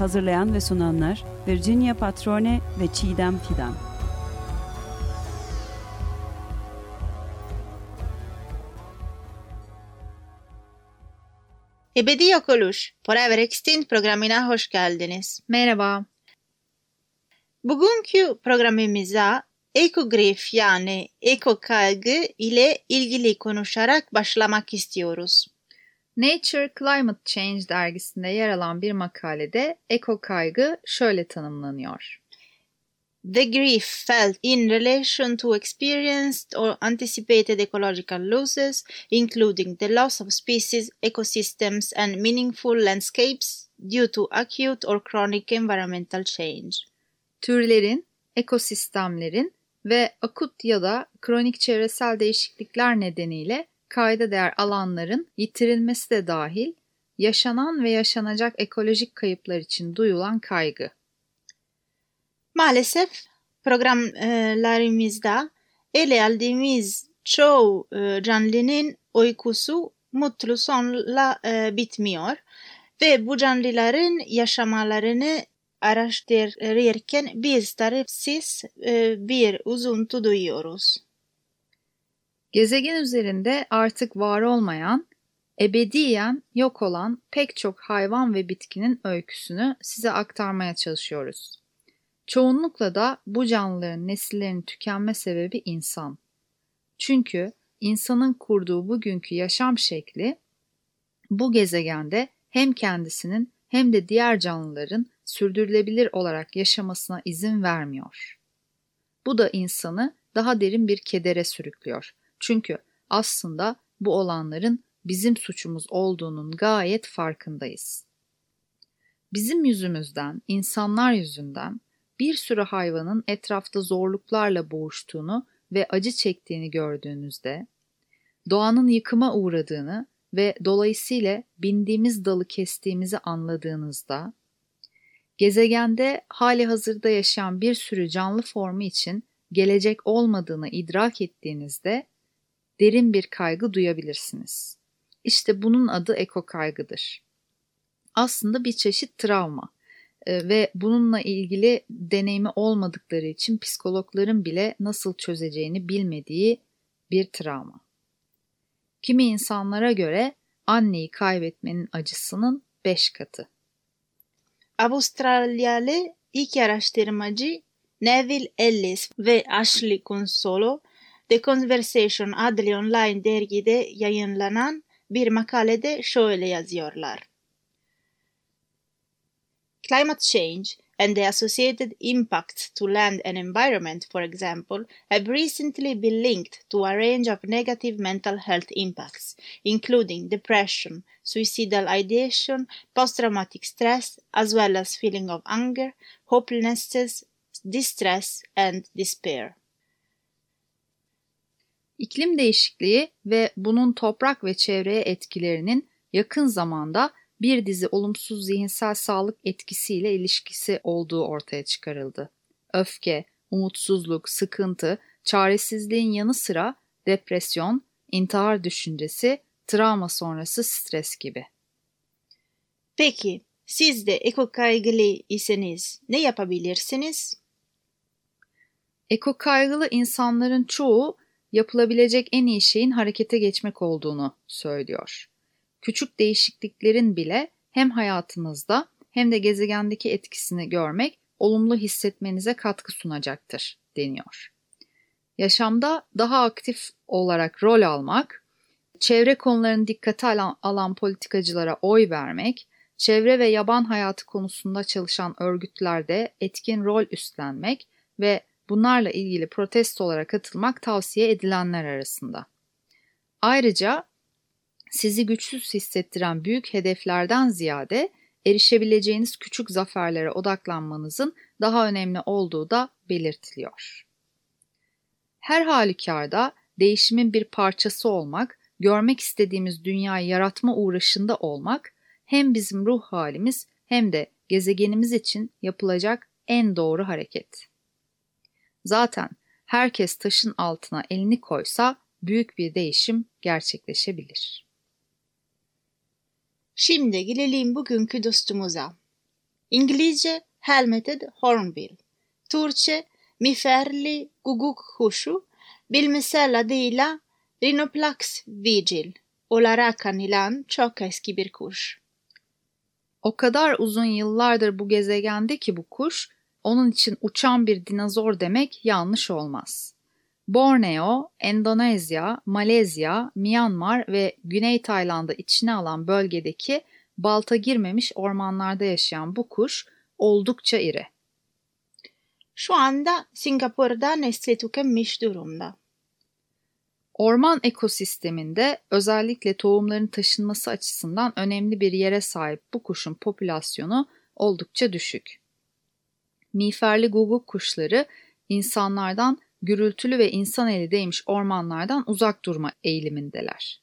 Hazırlayan ve sunanlar Virginia Patrone ve Çiğdem Fidan. Ebedi Yok Oluş, Forever Extinct programına hoş geldiniz. Merhaba. Bugünkü programımıza ekogrif yani eko kaygı ile ilgili konuşarak başlamak istiyoruz. Nature Climate Change dergisinde yer alan bir makalede eko kaygı şöyle tanımlanıyor. The grief felt in relation to experienced or anticipated ecological losses, including the loss of species, ecosystems, and meaningful landscapes due to acute or chronic environmental change. Türlerin, ekosistemlerin ve akut ya da kronik çevresel değişiklikler nedeniyle kayda değer alanların yitirilmesi de dahil yaşanan ve yaşanacak ekolojik kayıplar için duyulan kaygı. Maalesef programlarımızda ele aldığımız çoğu e, canlının uykusu mutlu sonla e, bitmiyor ve bu canlıların yaşamalarını araştırırken biz tarifsiz e, bir üzüntü duyuyoruz. Gezegen üzerinde artık var olmayan, ebediyen yok olan pek çok hayvan ve bitkinin öyküsünü size aktarmaya çalışıyoruz. Çoğunlukla da bu canlıların nesillerinin tükenme sebebi insan. Çünkü insanın kurduğu bugünkü yaşam şekli bu gezegende hem kendisinin hem de diğer canlıların sürdürülebilir olarak yaşamasına izin vermiyor. Bu da insanı daha derin bir kedere sürüklüyor. Çünkü aslında bu olanların bizim suçumuz olduğunun gayet farkındayız. Bizim yüzümüzden, insanlar yüzünden bir sürü hayvanın etrafta zorluklarla boğuştuğunu ve acı çektiğini gördüğünüzde, doğanın yıkıma uğradığını ve dolayısıyla bindiğimiz dalı kestiğimizi anladığınızda, gezegende hali hazırda yaşayan bir sürü canlı formu için gelecek olmadığını idrak ettiğinizde derin bir kaygı duyabilirsiniz. İşte bunun adı eko kaygıdır. Aslında bir çeşit travma e, ve bununla ilgili deneyimi olmadıkları için psikologların bile nasıl çözeceğini bilmediği bir travma. Kimi insanlara göre anneyi kaybetmenin acısının beş katı. Avustralyalı iki araştırmacı Neville Ellis ve Ashley Consolo, The Conversation adlı online dergide yayınlanan bir makalede şöyle yazıyorlar. Climate change and the associated impact to land and environment, for example, have recently been linked to a range of negative mental health impacts, including depression, suicidal ideation, post traumatic stress, as well as feeling of anger, hopelessness, distress, and despair. İklim değişikliği ve bunun toprak ve çevreye etkilerinin yakın zamanda bir dizi olumsuz zihinsel sağlık etkisiyle ilişkisi olduğu ortaya çıkarıldı. Öfke, umutsuzluk, sıkıntı, çaresizliğin yanı sıra depresyon, intihar düşüncesi, travma sonrası stres gibi. Peki, siz de eko kaygılı iseniz ne yapabilirsiniz? Eko kaygılı insanların çoğu yapılabilecek en iyi şeyin harekete geçmek olduğunu söylüyor küçük değişikliklerin bile hem hayatınızda hem de gezegendeki etkisini görmek olumlu hissetmenize katkı sunacaktır deniyor. Yaşamda daha aktif olarak rol almak, çevre konularını dikkate alan, alan politikacılara oy vermek, çevre ve yaban hayatı konusunda çalışan örgütlerde etkin rol üstlenmek ve bunlarla ilgili protestolara katılmak tavsiye edilenler arasında. Ayrıca sizi güçsüz hissettiren büyük hedeflerden ziyade erişebileceğiniz küçük zaferlere odaklanmanızın daha önemli olduğu da belirtiliyor. Her halükarda değişimin bir parçası olmak, görmek istediğimiz dünyayı yaratma uğraşında olmak hem bizim ruh halimiz hem de gezegenimiz için yapılacak en doğru hareket. Zaten herkes taşın altına elini koysa büyük bir değişim gerçekleşebilir. Şimdi gelelim bugünkü dostumuza. İngilizce Helmeted Hornbill, Türkçe miferli guguk kuşu, bilmesel adıyla Rhinoplax vigil olarak anılan çok eski bir kuş. O kadar uzun yıllardır bu gezegende ki bu kuş, onun için uçan bir dinozor demek yanlış olmaz. Borneo, Endonezya, Malezya, Myanmar ve Güney Tayland'ı içine alan bölgedeki balta girmemiş ormanlarda yaşayan bu kuş oldukça iri. Şu anda Singapur'da nesli tükenmiş durumda. Orman ekosisteminde özellikle tohumların taşınması açısından önemli bir yere sahip bu kuşun popülasyonu oldukça düşük. Miğferli guguk kuşları insanlardan gürültülü ve insan eli değmiş ormanlardan uzak durma eğilimindeler.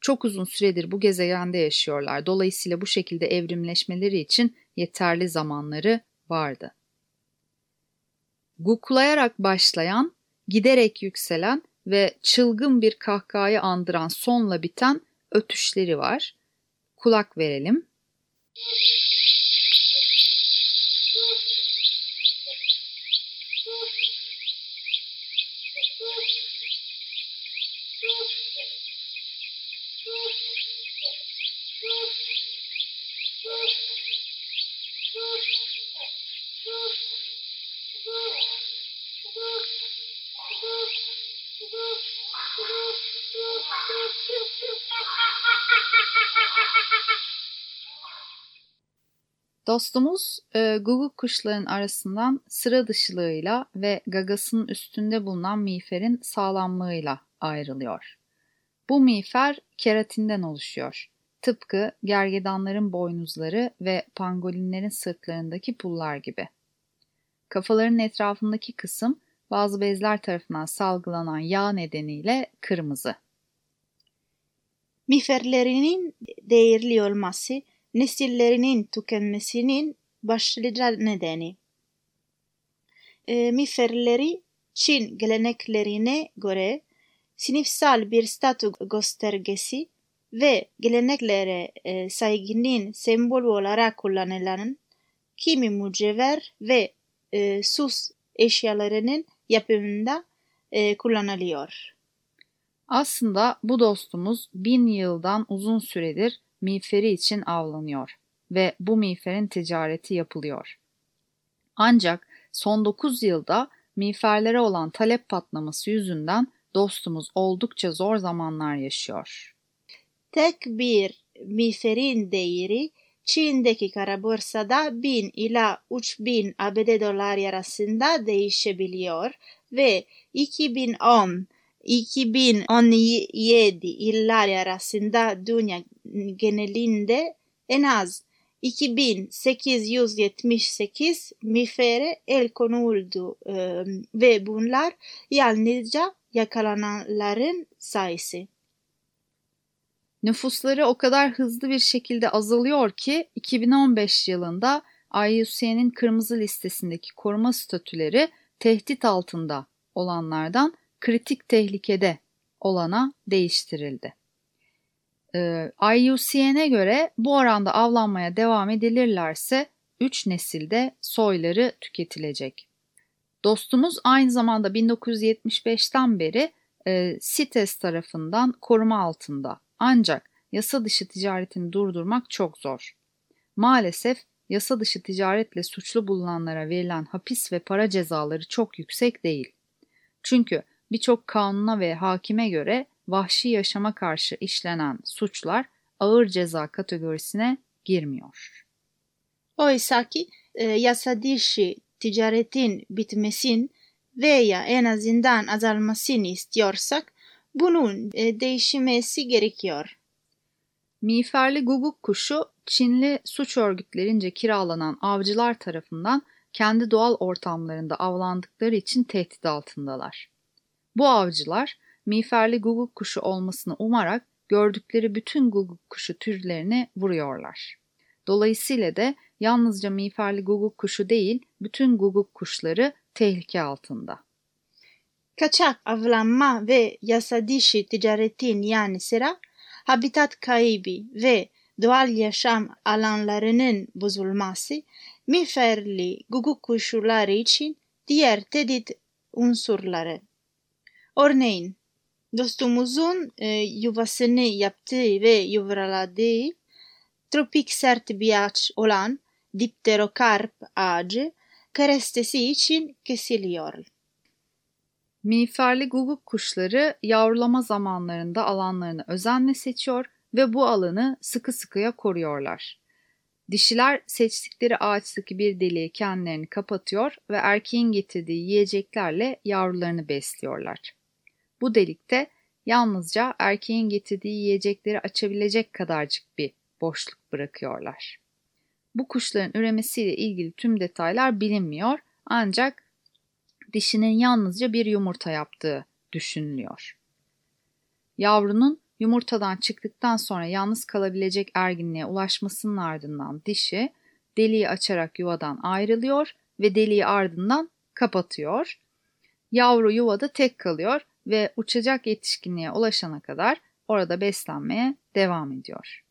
Çok uzun süredir bu gezegende yaşıyorlar. Dolayısıyla bu şekilde evrimleşmeleri için yeterli zamanları vardı. Guklayarak başlayan, giderek yükselen ve çılgın bir kahkahayı andıran sonla biten ötüşleri var. Kulak verelim. Dostumuz e, Google kuşların arasından sıra dışılığıyla ve gagasının üstünde bulunan miğferin sağlamlığıyla ayrılıyor. Bu miğfer keratinden oluşuyor. Tıpkı gergedanların boynuzları ve pangolinlerin sırtlarındaki pullar gibi. Kafaların etrafındaki kısım bazı bezler tarafından salgılanan yağ nedeniyle kırmızı. Miğferlerinin değerli olması nesillerinin tükenmesinin başlıca nedeni. E, miğferleri Çin geleneklerine göre sınıfsal bir statü göstergesi ve geleneklere e, saygının sembolü olarak kullanılan kimi mücevher ve e, sus eşyalarının yapımında e, kullanılıyor. Aslında bu dostumuz bin yıldan uzun süredir miğferi için avlanıyor ve bu miğferin ticareti yapılıyor. Ancak son 9 yılda miğferlere olan talep patlaması yüzünden dostumuz oldukça zor zamanlar yaşıyor. Tek bir miğferin değeri Çin'deki kara borsada 1000 ila 3000 ABD dolar arasında değişebiliyor ve 2010 2017 yıllar arasında dünya genelinde en az 2878 mifere el konuldu ve bunlar yalnızca yakalananların sayısı. Nüfusları o kadar hızlı bir şekilde azalıyor ki 2015 yılında IUCN'in kırmızı listesindeki koruma statüleri tehdit altında olanlardan kritik tehlikede olana değiştirildi. Ee, IUCN'e göre bu oranda avlanmaya devam edilirlerse 3 nesilde soyları tüketilecek. Dostumuz aynı zamanda 1975'ten beri e, CITES tarafından koruma altında. Ancak yasa dışı ticaretini durdurmak çok zor. Maalesef yasa dışı ticaretle suçlu bulunanlara verilen hapis ve para cezaları çok yüksek değil. Çünkü birçok kanuna ve hakime göre vahşi yaşama karşı işlenen suçlar ağır ceza kategorisine girmiyor. Oysa ki e, yasa dışı ticaretin bitmesin veya en azından azalmasını istiyorsak bunun e, değişmesi gerekiyor. Miğferli guguk kuşu Çinli suç örgütlerince kiralanan avcılar tarafından kendi doğal ortamlarında avlandıkları için tehdit altındalar. Bu avcılar miğferli guguk kuşu olmasını umarak gördükleri bütün guguk kuşu türlerini vuruyorlar. Dolayısıyla da yalnızca miğferli guguk kuşu değil, bütün guguk kuşları tehlike altında. Kaçak avlanma ve yasa dışı ticaretin yanı sıra habitat kaybı ve doğal yaşam alanlarının bozulması miğferli guguk kuşuları için diğer tehdit unsurları. Örneğin dostumuzun e, yuvasını yaptığı ve yuvraladığı tropik sert bir ağaç olan dipterokarp ağacı kerestesi için kesiliyor. Miğferli guguk kuşları yavrulama zamanlarında alanlarını özenle seçiyor ve bu alanı sıkı sıkıya koruyorlar. Dişiler seçtikleri ağaçtaki bir deliğe kendilerini kapatıyor ve erkeğin getirdiği yiyeceklerle yavrularını besliyorlar. Bu delikte yalnızca erkeğin getirdiği yiyecekleri açabilecek kadarcık bir boşluk bırakıyorlar. Bu kuşların üremesiyle ilgili tüm detaylar bilinmiyor ancak dişinin yalnızca bir yumurta yaptığı düşünülüyor. Yavrunun yumurtadan çıktıktan sonra yalnız kalabilecek erginliğe ulaşmasının ardından dişi deliği açarak yuvadan ayrılıyor ve deliği ardından kapatıyor. Yavru yuvada tek kalıyor ve uçacak yetişkinliğe ulaşana kadar orada beslenmeye devam ediyor.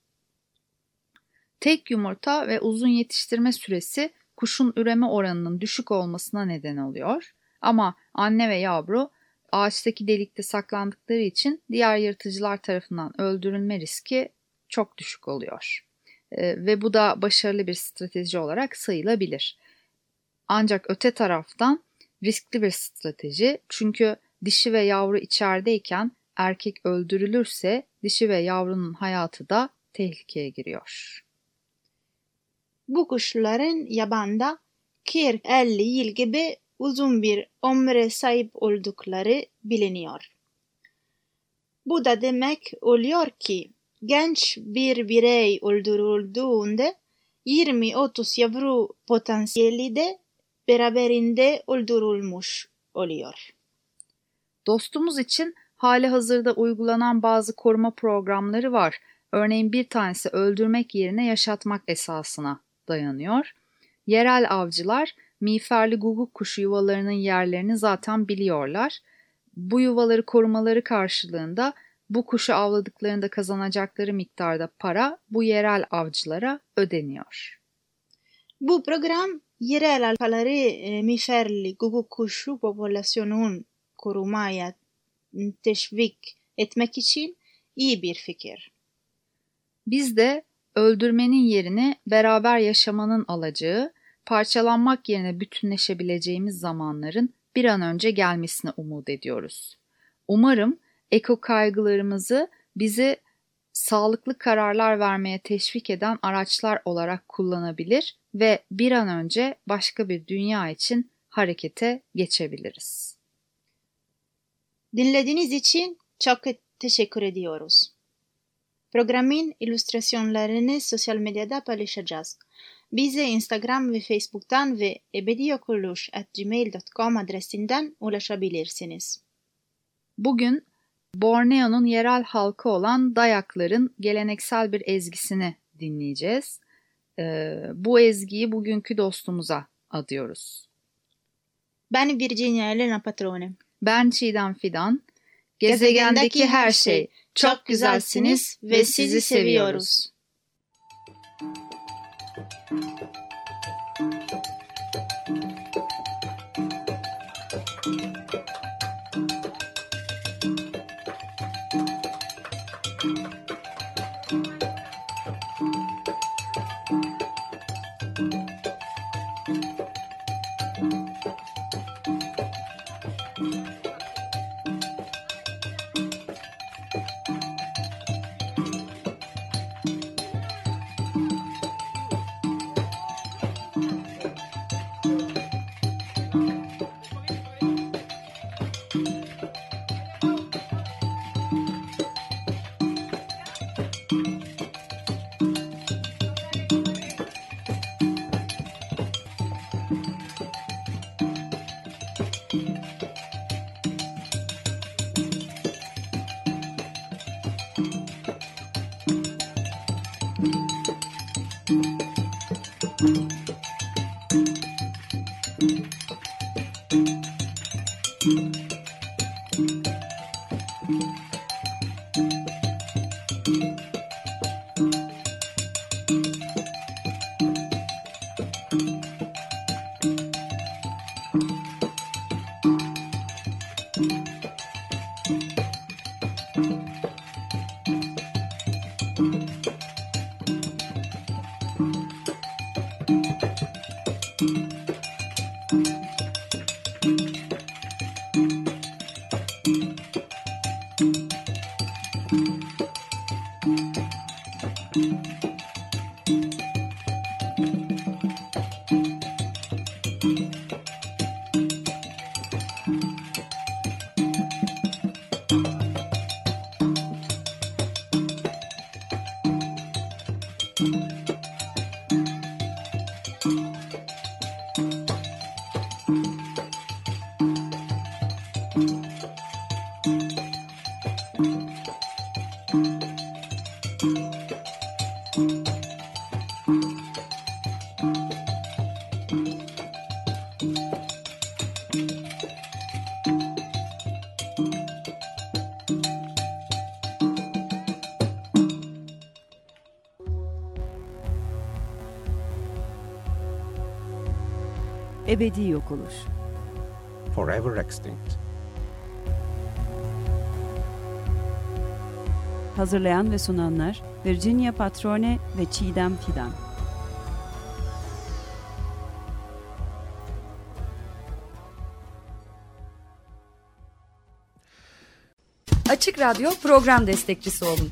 Tek yumurta ve uzun yetiştirme süresi kuşun üreme oranının düşük olmasına neden oluyor. Ama anne ve yavru ağaçtaki delikte saklandıkları için diğer yırtıcılar tarafından öldürülme riski çok düşük oluyor. E, ve bu da başarılı bir strateji olarak sayılabilir. Ancak öte taraftan riskli bir strateji çünkü dişi ve yavru içerideyken erkek öldürülürse dişi ve yavrunun hayatı da tehlikeye giriyor. Bu kuşların yabanda 40-50 yıl gibi uzun bir ömre sahip oldukları biliniyor. Bu da demek oluyor ki genç bir birey öldürüldüğünde 20-30 yavru potansiyeli de beraberinde öldürülmüş oluyor. Dostumuz için hali hazırda uygulanan bazı koruma programları var. Örneğin bir tanesi öldürmek yerine yaşatmak esasına dayanıyor. Yerel avcılar miğferli guguk kuşu yuvalarının yerlerini zaten biliyorlar. Bu yuvaları korumaları karşılığında bu kuşu avladıklarında kazanacakları miktarda para bu yerel avcılara ödeniyor. Bu program yerel alfaları e, miğferli guguk kuşu popülasyonun korumaya teşvik etmek için iyi bir fikir. Biz de öldürmenin yerini beraber yaşamanın alacağı, parçalanmak yerine bütünleşebileceğimiz zamanların bir an önce gelmesini umut ediyoruz. Umarım eko kaygılarımızı bizi sağlıklı kararlar vermeye teşvik eden araçlar olarak kullanabilir ve bir an önce başka bir dünya için harekete geçebiliriz. Dinlediğiniz için çok teşekkür ediyoruz. Programın illüstrasyonlarını sosyal medyada paylaşacağız. Bize Instagram ve Facebook'tan ve ebediyokuluş.gmail.com adresinden ulaşabilirsiniz. Bugün Borneo'nun yerel halkı olan Dayakların geleneksel bir ezgisini dinleyeceğiz. Ee, bu ezgiyi bugünkü dostumuza adıyoruz. Ben Virginia Elena Patrone. Ben Çiğdem Fidan. Gezegendeki her şey. Çok güzelsiniz ve sizi seviyoruz. Thank you. Ebedi yok oluş. Forever extinct. Hazırlayan ve sunanlar Virginia Patrone ve Çiğdem Fidan. Açık Radyo program destekçisi olun.